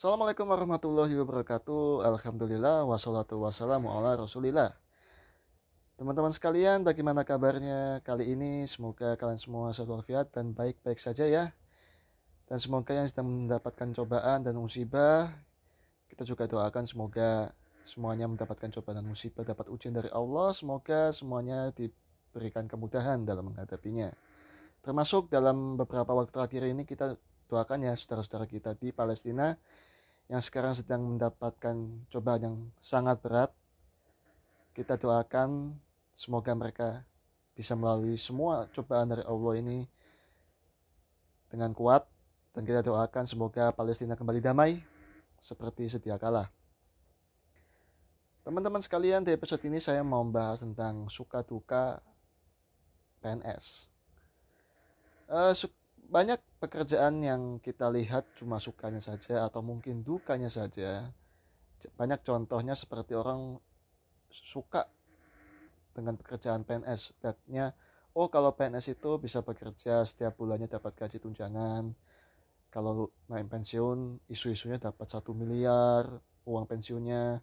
Assalamualaikum warahmatullahi wabarakatuh. Alhamdulillah wassalatu wassalamu ala Rasulillah. Teman-teman sekalian, bagaimana kabarnya kali ini? Semoga kalian semua sehat walafiat dan baik-baik saja ya. Dan semoga yang sedang mendapatkan cobaan dan musibah, kita juga doakan semoga semuanya mendapatkan cobaan dan musibah dapat ujian dari Allah. Semoga semuanya diberikan kemudahan dalam menghadapinya. Termasuk dalam beberapa waktu terakhir ini kita doakan ya saudara-saudara kita di Palestina yang sekarang sedang mendapatkan cobaan yang sangat berat. Kita doakan semoga mereka bisa melalui semua cobaan dari Allah ini dengan kuat dan kita doakan semoga Palestina kembali damai seperti sedia kala. Teman-teman sekalian, di episode ini saya mau membahas tentang suka duka PNS. Uh, banyak pekerjaan yang kita lihat cuma sukanya saja atau mungkin dukanya saja. Banyak contohnya seperti orang suka dengan pekerjaan PNS. Lihatnya, oh kalau PNS itu bisa bekerja setiap bulannya dapat gaji tunjangan. Kalau main pensiun, isu-isunya dapat satu miliar uang pensiunnya.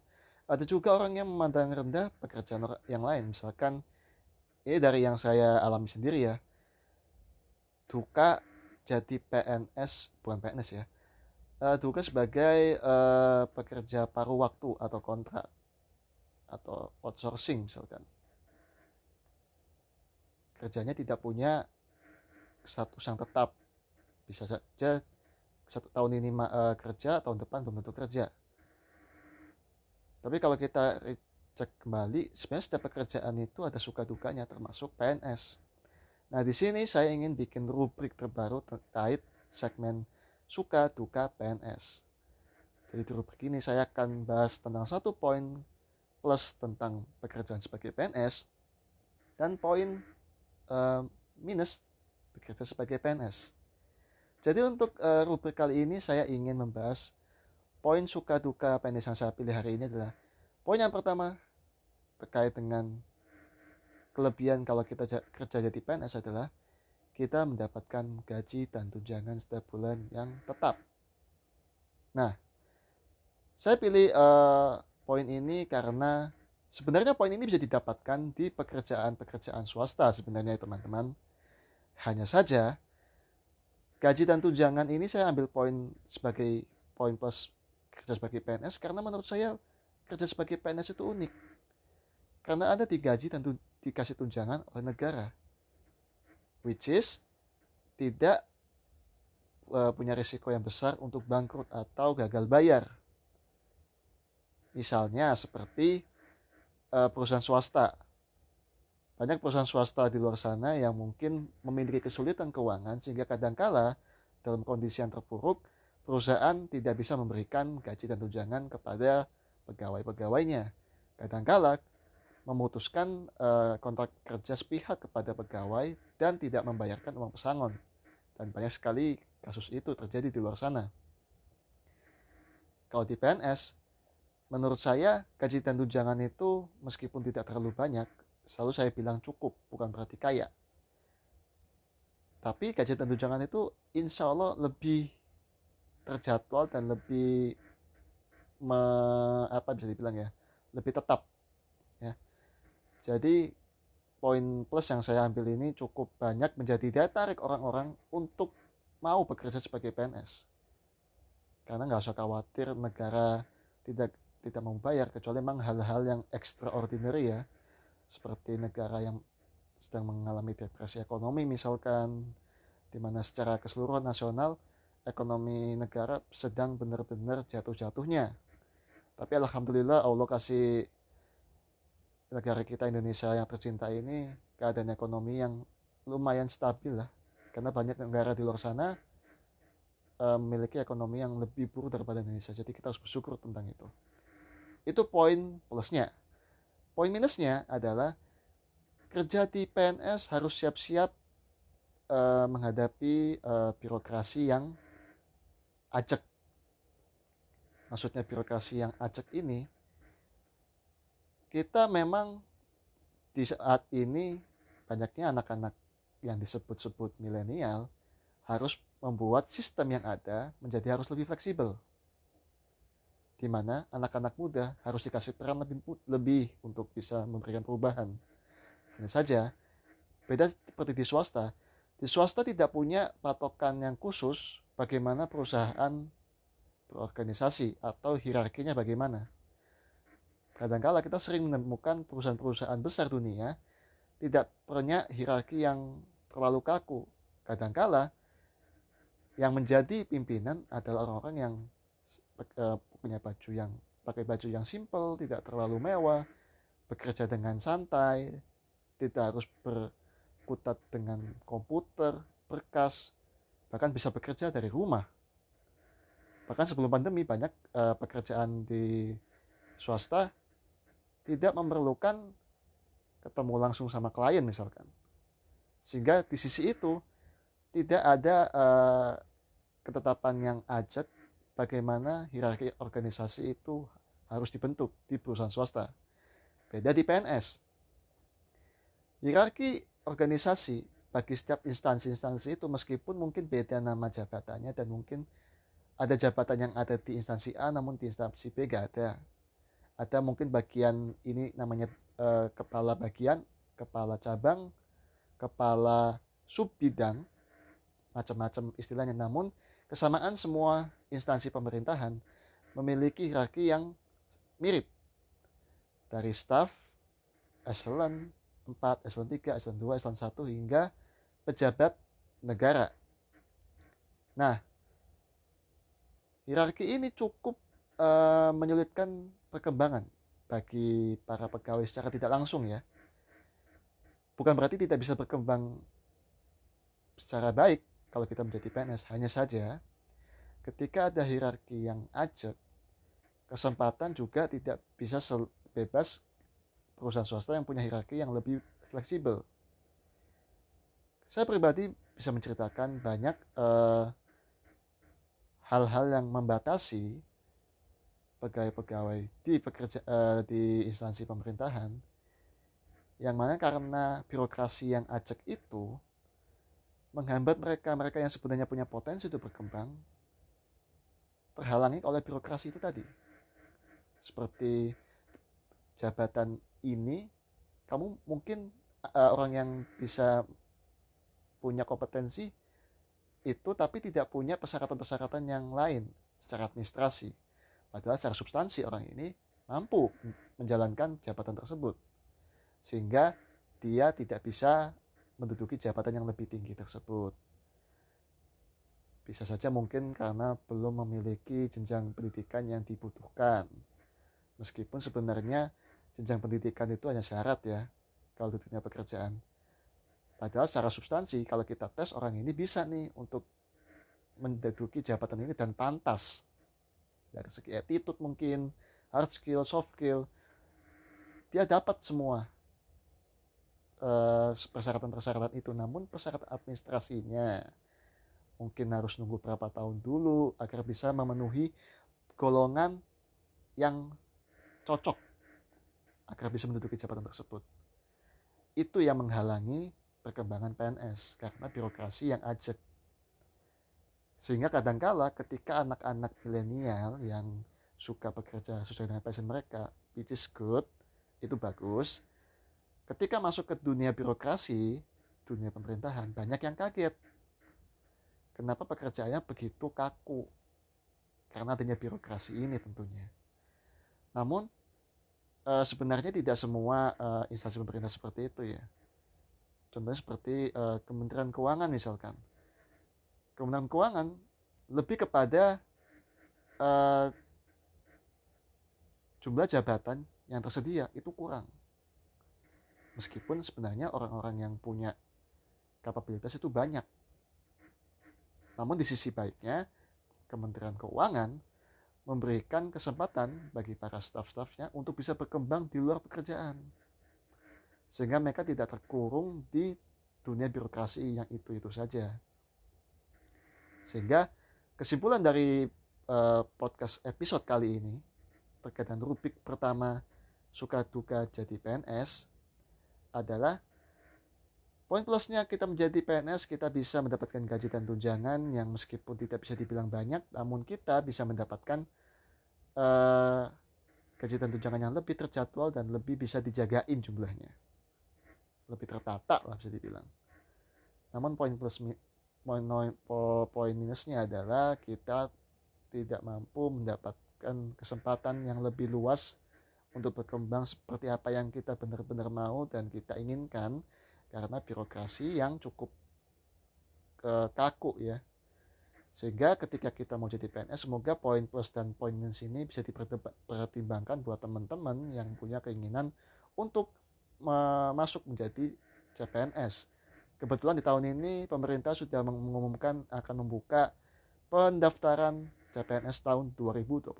Ada juga orang yang memandang rendah pekerjaan yang lain. Misalkan, ini dari yang saya alami sendiri ya. Duka jadi PNS bukan PNS ya uh, sebagai uh, pekerja paruh waktu atau kontrak atau outsourcing misalkan. Kerjanya tidak punya status yang tetap. Bisa saja satu tahun ini uh, kerja tahun depan belum tentu kerja. Tapi kalau kita cek kembali sebenarnya setiap pekerjaan itu ada suka dukanya termasuk PNS Nah, di sini saya ingin bikin rubrik terbaru terkait segmen suka duka PNS. Jadi di rubrik ini saya akan bahas tentang satu poin plus tentang pekerjaan sebagai PNS dan poin uh, minus bekerja sebagai PNS. Jadi untuk uh, rubrik kali ini saya ingin membahas poin suka duka PNS yang saya pilih hari ini adalah poin yang pertama terkait dengan kelebihan kalau kita kerja jadi PNS adalah kita mendapatkan gaji dan tunjangan setiap bulan yang tetap. Nah, saya pilih uh, poin ini karena sebenarnya poin ini bisa didapatkan di pekerjaan-pekerjaan swasta sebenarnya teman-teman. Hanya saja gaji dan tunjangan ini saya ambil poin sebagai poin plus kerja sebagai PNS karena menurut saya kerja sebagai PNS itu unik. Karena ada digaji dan dikasih tunjangan oleh negara. Which is tidak uh, punya risiko yang besar untuk bangkrut atau gagal bayar. Misalnya seperti uh, perusahaan swasta. Banyak perusahaan swasta di luar sana yang mungkin memiliki kesulitan keuangan sehingga kadangkala dalam kondisi yang terpuruk perusahaan tidak bisa memberikan gaji dan tunjangan kepada pegawai-pegawainya. Kadangkala memutuskan uh, kontrak kerja sepihak kepada pegawai dan tidak membayarkan uang pesangon. Dan banyak sekali kasus itu terjadi di luar sana. Kalau di PNS, menurut saya gaji dan tunjangan itu meskipun tidak terlalu banyak, selalu saya bilang cukup, bukan berarti kaya. Tapi gaji dan tunjangan itu insya Allah lebih terjadwal dan lebih me, apa bisa dibilang ya, lebih tetap jadi poin plus yang saya ambil ini cukup banyak menjadi daya tarik orang-orang untuk mau bekerja sebagai PNS. Karena nggak usah khawatir negara tidak tidak membayar kecuali memang hal-hal yang extraordinary ya seperti negara yang sedang mengalami depresi ekonomi misalkan di mana secara keseluruhan nasional ekonomi negara sedang benar-benar jatuh-jatuhnya. Tapi alhamdulillah Allah kasih negara kita Indonesia yang tercinta ini keadaan ekonomi yang lumayan stabil lah. Karena banyak negara di luar sana uh, memiliki ekonomi yang lebih buruk daripada Indonesia. Jadi kita harus bersyukur tentang itu. Itu poin plusnya. Poin minusnya adalah kerja di PNS harus siap-siap uh, menghadapi uh, birokrasi yang acak. Maksudnya birokrasi yang acak ini kita memang di saat ini banyaknya anak-anak yang disebut-sebut milenial harus membuat sistem yang ada menjadi harus lebih fleksibel. di mana anak-anak muda harus dikasih peran lebih, lebih untuk bisa memberikan perubahan. Hanya saja, beda seperti di swasta, di swasta tidak punya patokan yang khusus bagaimana perusahaan berorganisasi atau hierarkinya bagaimana. Kadangkala kita sering menemukan perusahaan-perusahaan besar dunia tidak punya hierarki yang terlalu kaku. Kadangkala yang menjadi pimpinan adalah orang-orang yang uh, punya baju yang pakai baju yang simple, tidak terlalu mewah, bekerja dengan santai, tidak harus berkutat dengan komputer, berkas, bahkan bisa bekerja dari rumah. Bahkan sebelum pandemi banyak uh, pekerjaan di swasta tidak memerlukan ketemu langsung sama klien misalkan. Sehingga di sisi itu tidak ada uh, ketetapan yang ajak bagaimana hierarki organisasi itu harus dibentuk di perusahaan swasta. Beda di PNS. Hierarki organisasi bagi setiap instansi-instansi itu meskipun mungkin beda nama jabatannya dan mungkin ada jabatan yang ada di instansi A namun di instansi B gak ada. Ada mungkin bagian ini namanya eh, kepala bagian, kepala cabang, kepala sub bidang, macam-macam istilahnya. Namun kesamaan semua instansi pemerintahan memiliki hierarki yang mirip. Dari staf, eselon 4, eselon 3, eselon 2, eselon 1 hingga pejabat negara. Nah, hierarki ini cukup uh, menyulitkan perkembangan bagi para pegawai secara tidak langsung ya. Bukan berarti tidak bisa berkembang secara baik, kalau kita menjadi PNS. Hanya saja ketika ada hierarki yang ajak, kesempatan juga tidak bisa bebas perusahaan swasta yang punya hierarki yang lebih fleksibel. Saya pribadi bisa menceritakan banyak eh, hal-hal uh, yang membatasi pegawai-pegawai di pekerja uh, di instansi pemerintahan yang mana karena birokrasi yang ajak itu menghambat mereka mereka yang sebenarnya punya potensi untuk berkembang terhalangi oleh birokrasi itu tadi. Seperti jabatan ini kamu mungkin uh, orang yang bisa punya kompetensi itu tapi tidak punya persyaratan-persyaratan yang lain secara administrasi padahal secara substansi orang ini mampu menjalankan jabatan tersebut sehingga dia tidak bisa menduduki jabatan yang lebih tinggi tersebut. Bisa saja mungkin karena belum memiliki jenjang pendidikan yang dibutuhkan. Meskipun sebenarnya jenjang pendidikan itu hanya syarat ya kalau di dunia pekerjaan. Padahal secara substansi kalau kita tes orang ini bisa nih untuk menduduki jabatan ini dan pantas. Dari segi attitude mungkin, hard skill, soft skill, dia dapat semua Eh, persyaratan-persyaratan itu. Namun persyaratan administrasinya mungkin harus nunggu berapa tahun dulu agar bisa memenuhi golongan yang cocok agar bisa menduduki jabatan tersebut. Itu yang menghalangi perkembangan PNS karena birokrasi yang ajak sehingga kadangkala ketika anak-anak milenial yang suka bekerja sesuai dengan passion mereka which is good itu bagus Ketika masuk ke dunia birokrasi, dunia pemerintahan, banyak yang kaget. Kenapa pekerjaannya begitu kaku? Karena adanya birokrasi ini tentunya. Namun, e, sebenarnya tidak semua e, instansi pemerintah seperti itu ya. Contohnya seperti e, Kementerian Keuangan misalkan. Kementerian Keuangan lebih kepada e, jumlah jabatan yang tersedia itu kurang. Meskipun sebenarnya orang-orang yang punya kapabilitas itu banyak. Namun di sisi baiknya Kementerian Keuangan memberikan kesempatan bagi para staf-stafnya untuk bisa berkembang di luar pekerjaan. Sehingga mereka tidak terkurung di dunia birokrasi yang itu-itu saja sehingga kesimpulan dari uh, podcast episode kali ini terkait dengan rubik pertama suka duka jadi PNS adalah poin plusnya kita menjadi PNS kita bisa mendapatkan gaji dan tunjangan yang meskipun tidak bisa dibilang banyak namun kita bisa mendapatkan uh, gaji dan tunjangan yang lebih terjadwal dan lebih bisa dijagain jumlahnya. Lebih tertata lah bisa dibilang. Namun poin plus poin minusnya adalah kita tidak mampu mendapatkan kesempatan yang lebih luas untuk berkembang seperti apa yang kita benar-benar mau dan kita inginkan karena birokrasi yang cukup kaku ya. Sehingga ketika kita mau jadi PNS semoga poin plus dan poin minus ini bisa dipertimbangkan buat teman-teman yang punya keinginan untuk masuk menjadi CPNS kebetulan di tahun ini pemerintah sudah mengumumkan akan membuka pendaftaran CPNS tahun 2021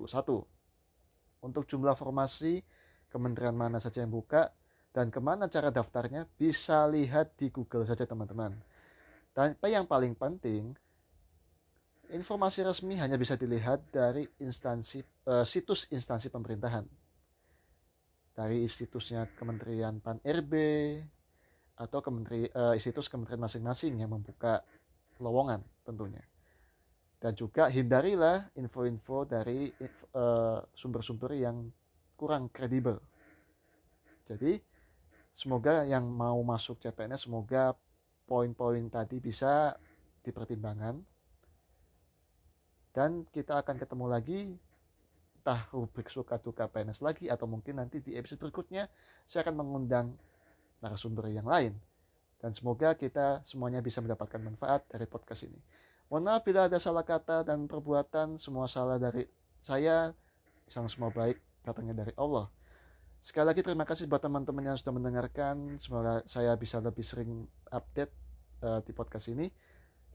untuk jumlah formasi kementerian mana saja yang buka dan ke mana cara daftarnya bisa lihat di Google saja teman-teman. Tapi yang paling penting, informasi resmi hanya bisa dilihat dari instansi uh, situs instansi pemerintahan. Dari situsnya Kementerian Pan RB atau kementeri uh, situs kementerian masing-masing yang membuka lowongan tentunya. Dan juga hindarilah info-info dari uh, sumber-sumber yang kurang kredibel. Jadi semoga yang mau masuk CPNS semoga poin-poin tadi bisa dipertimbangkan dan kita akan ketemu lagi entah rubrik suka duka PNS lagi atau mungkin nanti di episode berikutnya saya akan mengundang narasumber yang lain dan semoga kita semuanya bisa mendapatkan manfaat dari podcast ini mohon maaf bila ada salah kata dan perbuatan semua salah dari saya yang semua baik datangnya dari Allah Sekali lagi terima kasih buat teman-teman yang sudah mendengarkan. Semoga saya bisa lebih sering update uh, di podcast ini.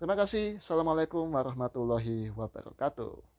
Terima kasih. Assalamualaikum warahmatullahi wabarakatuh.